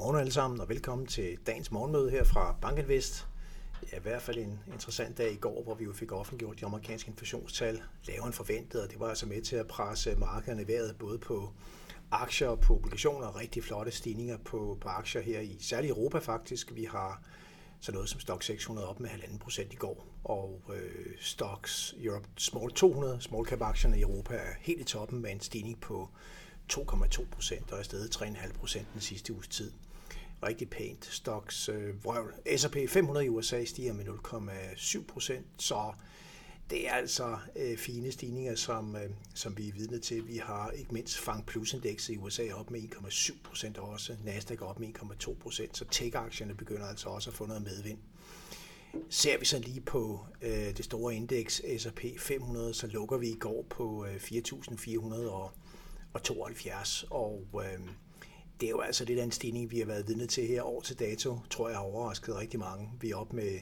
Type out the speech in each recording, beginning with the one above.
Godmorgen alle sammen, og velkommen til dagens morgenmøde her fra Bankinvest. Ja, i hvert fald en interessant dag i går, hvor vi jo fik offentliggjort de amerikanske inflationstal lavere end forventet, og det var altså med til at presse markederne i vejret, både på aktier og på obligationer. Rigtig flotte stigninger på, på aktier her i særligt Europa faktisk. Vi har så noget som Stock 600 op med 1,5 procent i går, og øh, Stocks Europe Small 200, small cap aktierne i Europa er helt i toppen med en stigning på 2,2 procent og er stedet 3,5 procent den sidste uges tid. Rigtig pænt. Stocks øh, vrøvl. S&P 500 i USA stiger med 0,7 procent, så det er altså øh, fine stigninger, som, øh, som vi er vidne til. Vi har ikke mindst Fang Plus-indekset i USA op med 1,7 procent også. Nasdaq op med 1,2 procent, så tech-aktierne begynder altså også at få noget medvind. Ser vi så lige på øh, det store indeks S&P 500, så lukker vi i går på øh, 4.400 og 72. Og øh, det er jo altså lidt af en stigning, vi har været vidne til her år til dato. Tror jeg har overrasket rigtig mange. Vi er oppe med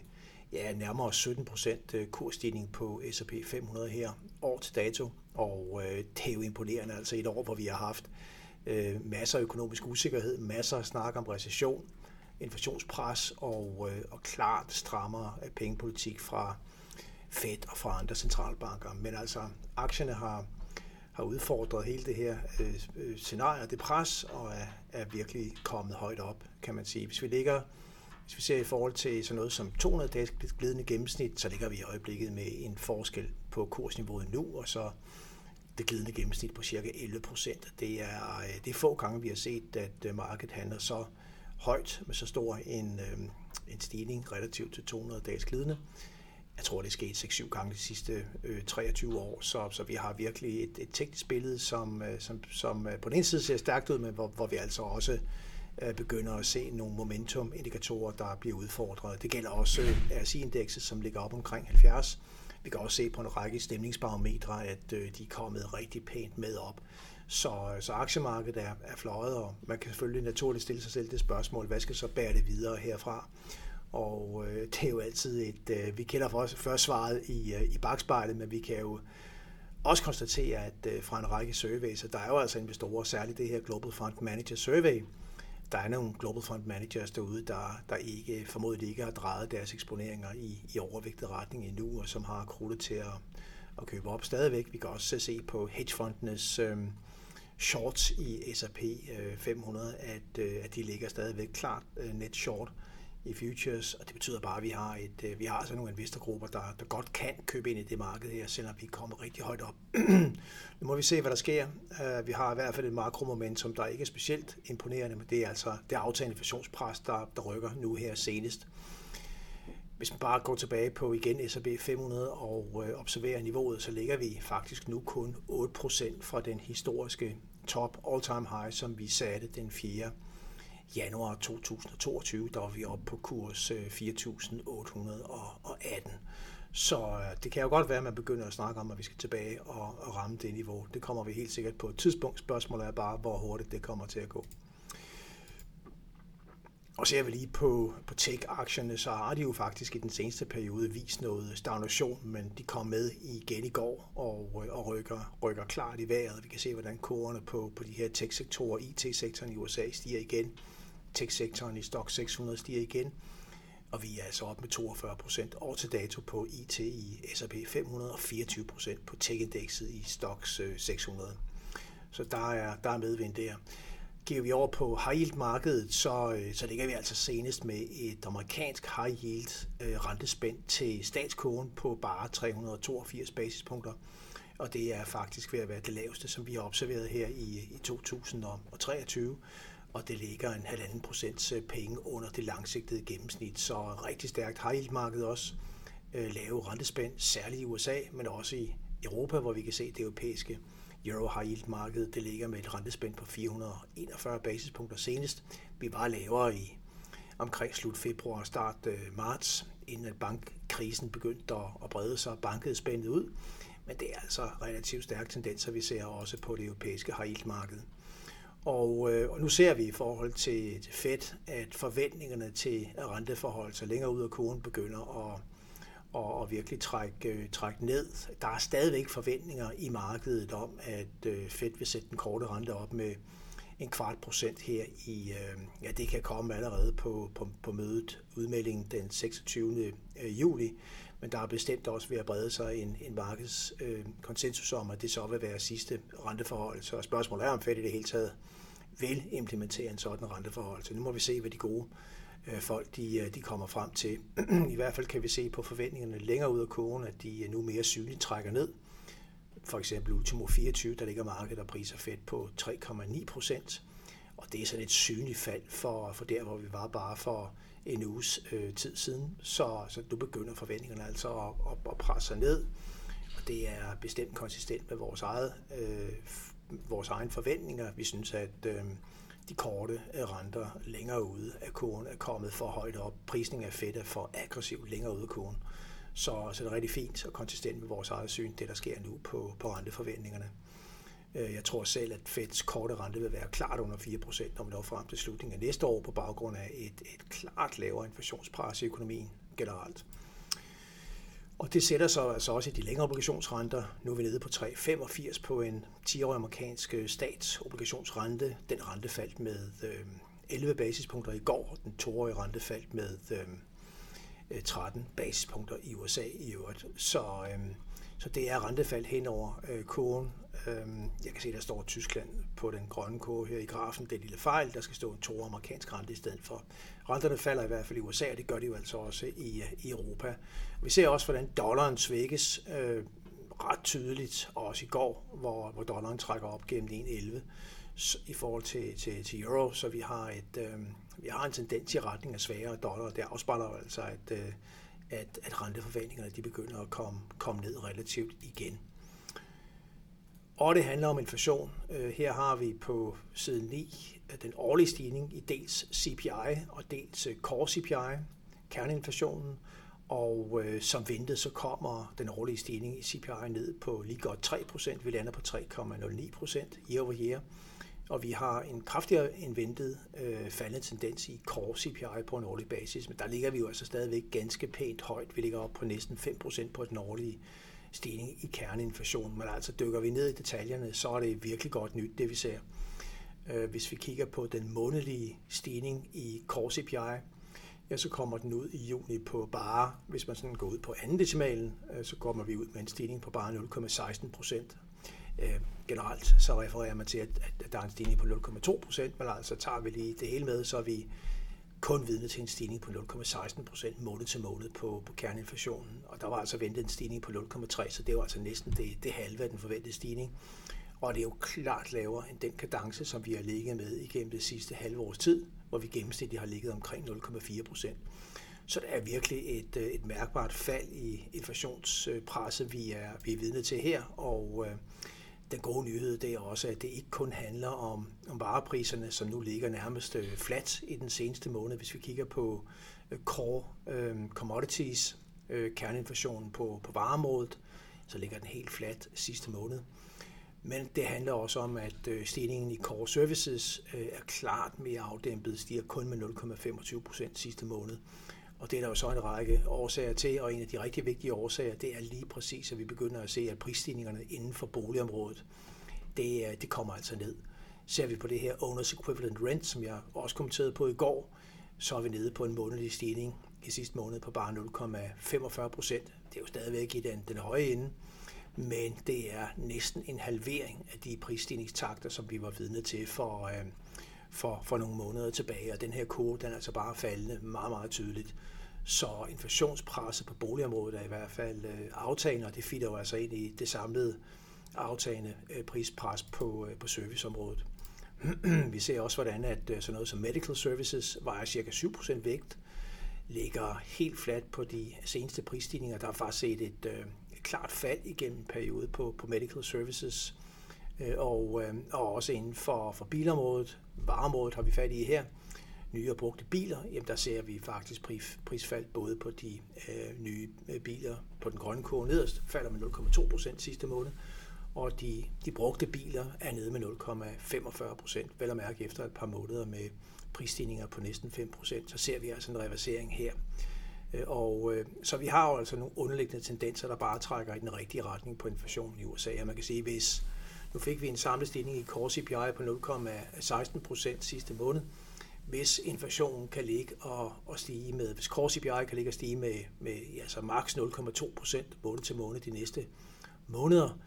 ja, nærmere 17 procent øh, kursstigning på S&P 500 her år til dato. Og øh, det er jo imponerende, altså et år, hvor vi har haft øh, masser af økonomisk usikkerhed, masser af snak om recession, inflationspres og, øh, og klart strammere pengepolitik fra Fed og fra andre centralbanker. Men altså, aktierne har har udfordret hele det her øh, øh, scenarie det pres, og er, er virkelig kommet højt op, kan man sige. Hvis vi ligger, hvis vi ser i forhold til sådan noget som 200 dages glidende gennemsnit, så ligger vi i øjeblikket med en forskel på kursniveauet nu, og så det glidende gennemsnit på cirka 11 procent. Det er, øh, det er få gange, vi har set, at øh, markedet handler så højt med så stor en, øh, en stigning relativt til 200 dages glidende jeg tror, det er sket 6-7 gange de sidste øh, 23 år, så, så vi har virkelig et, et teknisk billede, som, øh, som, som øh, på den ene side ser stærkt ud, men hvor, hvor vi altså også øh, begynder at se nogle momentum-indikatorer, der bliver udfordret. Det gælder også RSI-indekset, som ligger op omkring 70. Vi kan også se på en række stemningsbarometre, at øh, de er kommet rigtig pænt med op. Så, så aktiemarkedet er, er fløjet, og man kan selvfølgelig naturligt stille sig selv det spørgsmål, hvad skal så bære det videre herfra? Og øh, det er jo altid et, øh, vi kender for, os, først svaret i, øh, i bagspejlet, men vi kan jo også konstatere, at øh, fra en række surveys, der er jo altså investorer, særligt det her Global Fund Manager Survey, der er nogle Global Fund Managers derude, der, der ikke formodentlig ikke har drejet deres eksponeringer i, i overvægtet retning endnu, og som har krudtet til at, at købe op stadigvæk. Vi kan også se på hedgefondenes øh, shorts i S&P 500, øh, at, øh, at de ligger stadigvæk klart øh, net short i futures, og det betyder bare, at vi har, et, øh, vi har altså nogle investorgrupper, der, der godt kan købe ind i det marked her, selvom vi kommer rigtig højt op. nu må vi se, hvad der sker. Øh, vi har i hvert fald et makromomentum, der ikke er specielt imponerende, men det er altså det aftagende inflationspres, der, der rykker nu her senest. Hvis man bare går tilbage på igen S&P 500 og øh, observerer niveauet, så ligger vi faktisk nu kun 8% fra den historiske top all-time high, som vi satte den 4 januar 2022, der var vi oppe på kurs øh, 4.818. Så øh, det kan jo godt være, at man begynder at snakke om, at vi skal tilbage og, ramme det niveau. Det kommer vi helt sikkert på et tidspunkt. Spørgsmålet er bare, hvor hurtigt det kommer til at gå. Og ser vi lige på, på tech-aktierne, så har de jo faktisk i den seneste periode vist noget stagnation, men de kom med igen i går og, øh, og rykker, rykker klart i vejret. Vi kan se, hvordan kurerne på, på de her tech-sektorer, IT-sektoren i USA stiger igen tech-sektoren i Stock 600 stiger igen, og vi er altså op med 42 procent år til dato på IT i S&P 500 og 24 procent på tech-indekset i Stocks øh, 600. Så der er, der er medvind der. Giver vi over på high yield markedet, så, øh, så ligger vi altså senest med et amerikansk high yield øh, rentespænd til statskurven på bare 382 basispunkter. Og det er faktisk ved at være det laveste, som vi har observeret her i, i 2023 og det ligger en halvanden procents øh, penge under det langsigtede gennemsnit. Så rigtig stærkt high yield marked også. Lave rentespænd, særligt i USA, men også i Europa, hvor vi kan se det europæiske euro high yield marked, det ligger med et rentespænd på 441 basispunkter senest. Vi var lavere i omkring slut februar og start øh, marts, inden at bankkrisen begyndte at brede sig, bankede spændet ud. Men det er altså relativt stærke tendenser, vi ser også på det europæiske high yield marked. Og, øh, og nu ser vi i forhold til, Fed, at forventningerne til renteforhold så længere ud af kurven begynder at, og, og virkelig trække, øh, trække ned. Der er stadigvæk forventninger i markedet om, at øh, Fed vil sætte den korte rente op med en kvart procent her i, øh, ja det kan komme allerede på, på, på mødet, udmeldingen den 26. Øh, juli, men der er bestemt også ved at brede sig en, en markeds øh, konsensus om, at det så vil være sidste renteforhold. Så spørgsmålet er, om Fed i det hele taget vil implementere en sådan renteforhold. Så nu må vi se, hvad de gode Øh, folk de, øh, de kommer frem til. I hvert fald kan vi se på forventningerne længere ud af kurven, at de øh, nu mere synligt trækker ned. For eksempel ultimo 24, der ligger markedet og priser Fed på 3,9 procent. Og det er sådan et synligt fald for, for der, hvor vi var bare for en uges øh, tid siden. Så, så nu begynder forventningerne altså at, at, at presse sig ned. Og det er bestemt konsistent med vores, eget, øh, vores egen forventninger. Vi synes, at øh, de korte øh, renter længere ude af kurven er kommet for højt op. Prisningen af fedt er for aggressiv længere ude af kurven. Så, så det er rigtig fint og konsistent med vores eget syn, det der sker nu på, på renteforventningerne. Øh, jeg tror selv, at Feds korte rente vil være klart under 4%, når vi når frem til slutningen af næste år på baggrund af et, et klart lavere inflationspres i økonomien generelt. Og det sætter sig altså også i de længere obligationsrenter. Nu er vi nede på 3,85 på en 10-årig amerikansk øh, statsobligationsrente. Den rente faldt med øh, 11 basispunkter i går. Den 2-årige rente faldt med øh, 13 basispunkter i USA i øvrigt. Så, så det er rentefald hen over kurven. Jeg kan se, der står Tyskland på den grønne kurve her i grafen. Det er en lille fejl. Der skal stå en to amerikansk rente i stedet for. Renterne falder i hvert fald i USA, og det gør de jo altså også i, øh, i Europa. Vi ser også, hvordan dollaren svækkes øh, ret tydeligt, også i går, hvor, hvor dollaren trækker op gennem 1,11 i forhold til, til, til euro, så vi har, et, øh, vi har en tendens i retning af svagere dollar. Det afspejler altså, at, øh, at, at renteforventningerne de begynder at komme, komme ned relativt igen. Og det handler om inflation. Øh, her har vi på side 9 øh, den årlige stigning i dels CPI og dels øh, core CPI, kerneinflationen. Og øh, som ventet, så kommer den årlige stigning i CPI ned på lige godt 3%. Vi lander på 3,09% year over year. Og vi har en kraftigere end ventet øh, faldende tendens i core CPI på en årlig basis. Men der ligger vi jo altså stadigvæk ganske pænt højt. Vi ligger op på næsten 5% på den årlige stigning i kerneinflation. Men altså dykker vi ned i detaljerne, så er det virkelig godt nyt, det vi ser. Øh, hvis vi kigger på den månedlige stigning i core CPI, ja, så kommer den ud i juni på bare, hvis man sådan går ud på anden decimalen, øh, så kommer vi ud med en stigning på bare 0,16 procent. Øh, generelt så refererer man til, at, der er en stigning på 0,2 procent, men altså tager vi lige det hele med, så er vi kun vidne til en stigning på 0,16 procent måned til måned på, på kerneinflationen. Og der var altså ventet en stigning på 0,3, så det var altså næsten det, det halve af den forventede stigning. Og det er jo klart lavere end den kadence, som vi har ligget med igennem det sidste halve års tid, hvor vi gennemsnitligt har ligget omkring 0,4 procent. Så det er virkelig et, øh, et mærkbart fald i inflationspresset, vi er, vi er vidne til her. Og øh, den gode nyhed det er også, at det ikke kun handler om, om varepriserne, som nu ligger nærmest øh, flat i den seneste måned. Hvis vi kigger på øh, core øh, commodities, øh, kerneinflationen på, på varemålet, så ligger den helt flat sidste måned. Men det handler også om, at øh, stigningen i core services øh, er klart mere afdæmpet, stiger kun med 0,25 procent sidste måned. Og det er der jo så en række årsager til, og en af de rigtig vigtige årsager, det er lige præcis, at vi begynder at se, at prisstigningerne inden for boligområdet, det, øh, det kommer altså ned. Ser vi på det her Owners Equivalent Rent, som jeg også kommenterede på i går, så er vi nede på en månedlig stigning i sidste måned på bare 0,45 procent. Det er jo stadigvæk i den, den høje ende, men det er næsten en halvering af de prisstigningstakter, som vi var vidne til for, øh, for, for nogle måneder tilbage, og den her kurve, den er altså bare faldende meget, meget tydeligt. Så inflationspresset på boligområdet er i hvert fald øh, aftagende, og det fitter jo altså ind i det samlede aftagende øh, prispres på, øh, på serviceområdet. Vi ser også, hvordan at øh, sådan noget som medical services vejer cirka 7% vægt, ligger helt fladt på de seneste prisstigninger. Der er faktisk set et, øh, et klart fald igennem en periode på, på medical services, Øh, og, øh, og også inden for, for bilområdet, vareområdet har vi fat i her, nye og brugte biler, jamen der ser vi faktisk pris, prisfald både på de øh, nye øh, biler på den grønne kurve nederst, falder med 0,2 procent sidste måned, og de, de brugte biler er nede med 0,45 procent, vel at mærke efter et par måneder med prisstigninger på næsten 5 procent, så ser vi altså en reversering her. Og øh, så vi har jo altså nogle underliggende tendenser, der bare trækker i den rigtige retning på inflationen i USA. Og man kan sige, hvis nu fik vi en samlet stigning i core CPI på 0,16 procent sidste måned. Hvis inflationen kan ligge og, og stige med, hvis core CPI kan ligge og stige med, med altså maks 0,2 procent måned til måned de næste måneder,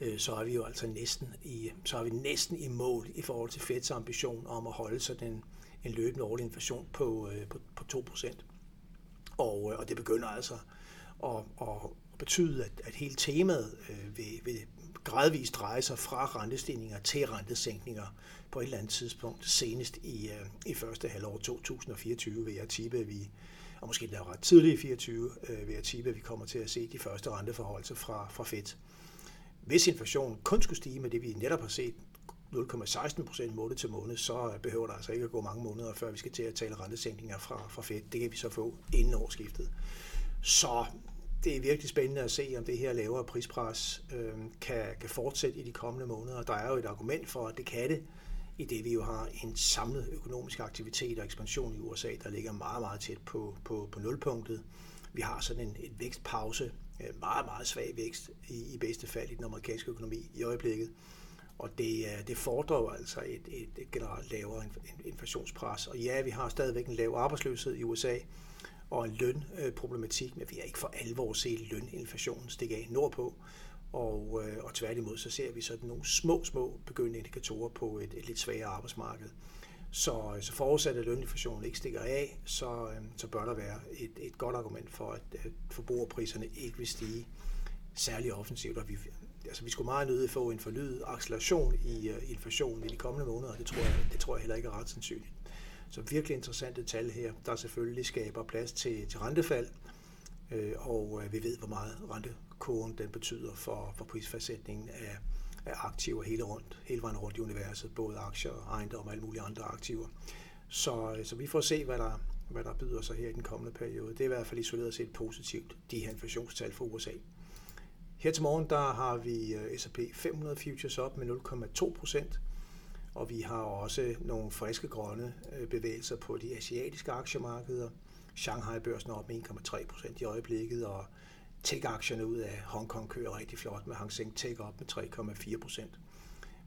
øh, så er vi jo altså næsten i, så er vi næsten i mål i forhold til Feds ambition om at holde sig den, en løbende årlig inflation på, øh, på, på 2 procent. Og, øh, og det begynder altså at, at betyde, at, at hele temaet øh, vil, vil gradvist dreje sig fra rentestigninger til rentesænkninger på et eller andet tidspunkt, senest i, øh, i første halvår 2024 vil jeg tippe, at vi, og måske endda ret tidligt i 2024, øh, vil jeg tippe, at vi kommer til at se de første renteforholdelser fra, fra Fed. Hvis inflationen kun skulle stige med det, vi netop har set, 0,16 procent måned til måned, så behøver der altså ikke at gå mange måneder, før vi skal til at tale rentesænkninger fra, fra Fed. Det kan vi så få inden årsskiftet. Så det er virkelig spændende at se, om det her lavere prispres øh, kan, kan fortsætte i de kommende måneder. Der er jo et argument for, at det kan det, i det vi jo har en samlet økonomisk aktivitet og ekspansion i USA, der ligger meget, meget tæt på, på, på nulpunktet. Vi har sådan en, en vækstpause, øh, meget, meget svag vækst i, i bedste fald i den amerikanske økonomi i øjeblikket. Og det, øh, det fordrer jo altså et, et, et generelt lavere inflationspres. Og ja, vi har stadigvæk en lav arbejdsløshed i USA, og en lønproblematik, men vi har ikke for alvor set løninflationen stikke af nordpå. Og, øh, og tværtimod så ser vi sådan nogle små, små begyndende indikatorer på et, et lidt svagere arbejdsmarked. Så, øh, så forudsat at løninflationen ikke stikker af, så, øh, så bør der være et, et godt argument for, at, at forbrugerpriserne ikke vil stige særlig offensivt. Og vi, altså, vi skulle meget nødigt få en fornyet acceleration i uh, inflationen i de kommende måneder, og det tror, jeg, det tror jeg heller ikke er ret sandsynligt. Så virkelig interessante tal her, der selvfølgelig skaber plads til, til rentefald, øh, og øh, vi ved, hvor meget rentekurven den betyder for, for prisfastsætningen af, af aktiver hele, rundt, hele vejen rundt i universet, både aktier, ejendom og alle mulige andre aktiver. Så, øh, så vi får se, hvad der, hvad der byder sig her i den kommende periode. Det er i hvert fald isoleret set positivt, de her inflationstal for USA. Her til morgen der har vi øh, S&P 500 futures op med 0,2 procent, og vi har også nogle friske grønne øh, bevægelser på de asiatiske aktiemarkeder. Shanghai-børsen er op med 1,3 procent i øjeblikket, og tech-aktierne ud af Hongkong kører rigtig flot med Hang Seng Tech op med 3,4 procent.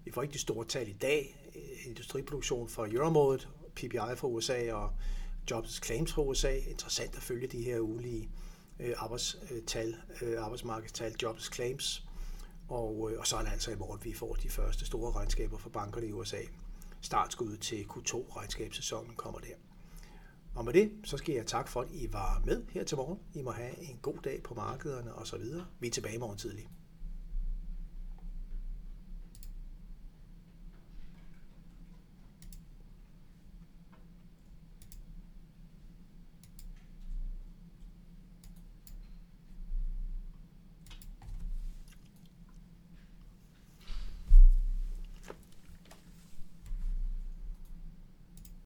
Vi får ikke de store tal i dag. Øh, industriproduktion for euroområdet, PPI for USA og Jobs Claims for USA. Interessant at følge de her ulige øh, arbejdstal, arbejdsmarkedstal, Jobs Claims. Og, øh, og så er det altså i morgen, vi får de første store regnskaber fra bankerne i USA. Startskud til Q2-regnskabssæsonen kommer der. Og med det, så skal jeg tak for, at I var med her til morgen. I må have en god dag på markederne osv. Vi er tilbage i morgen tidlig.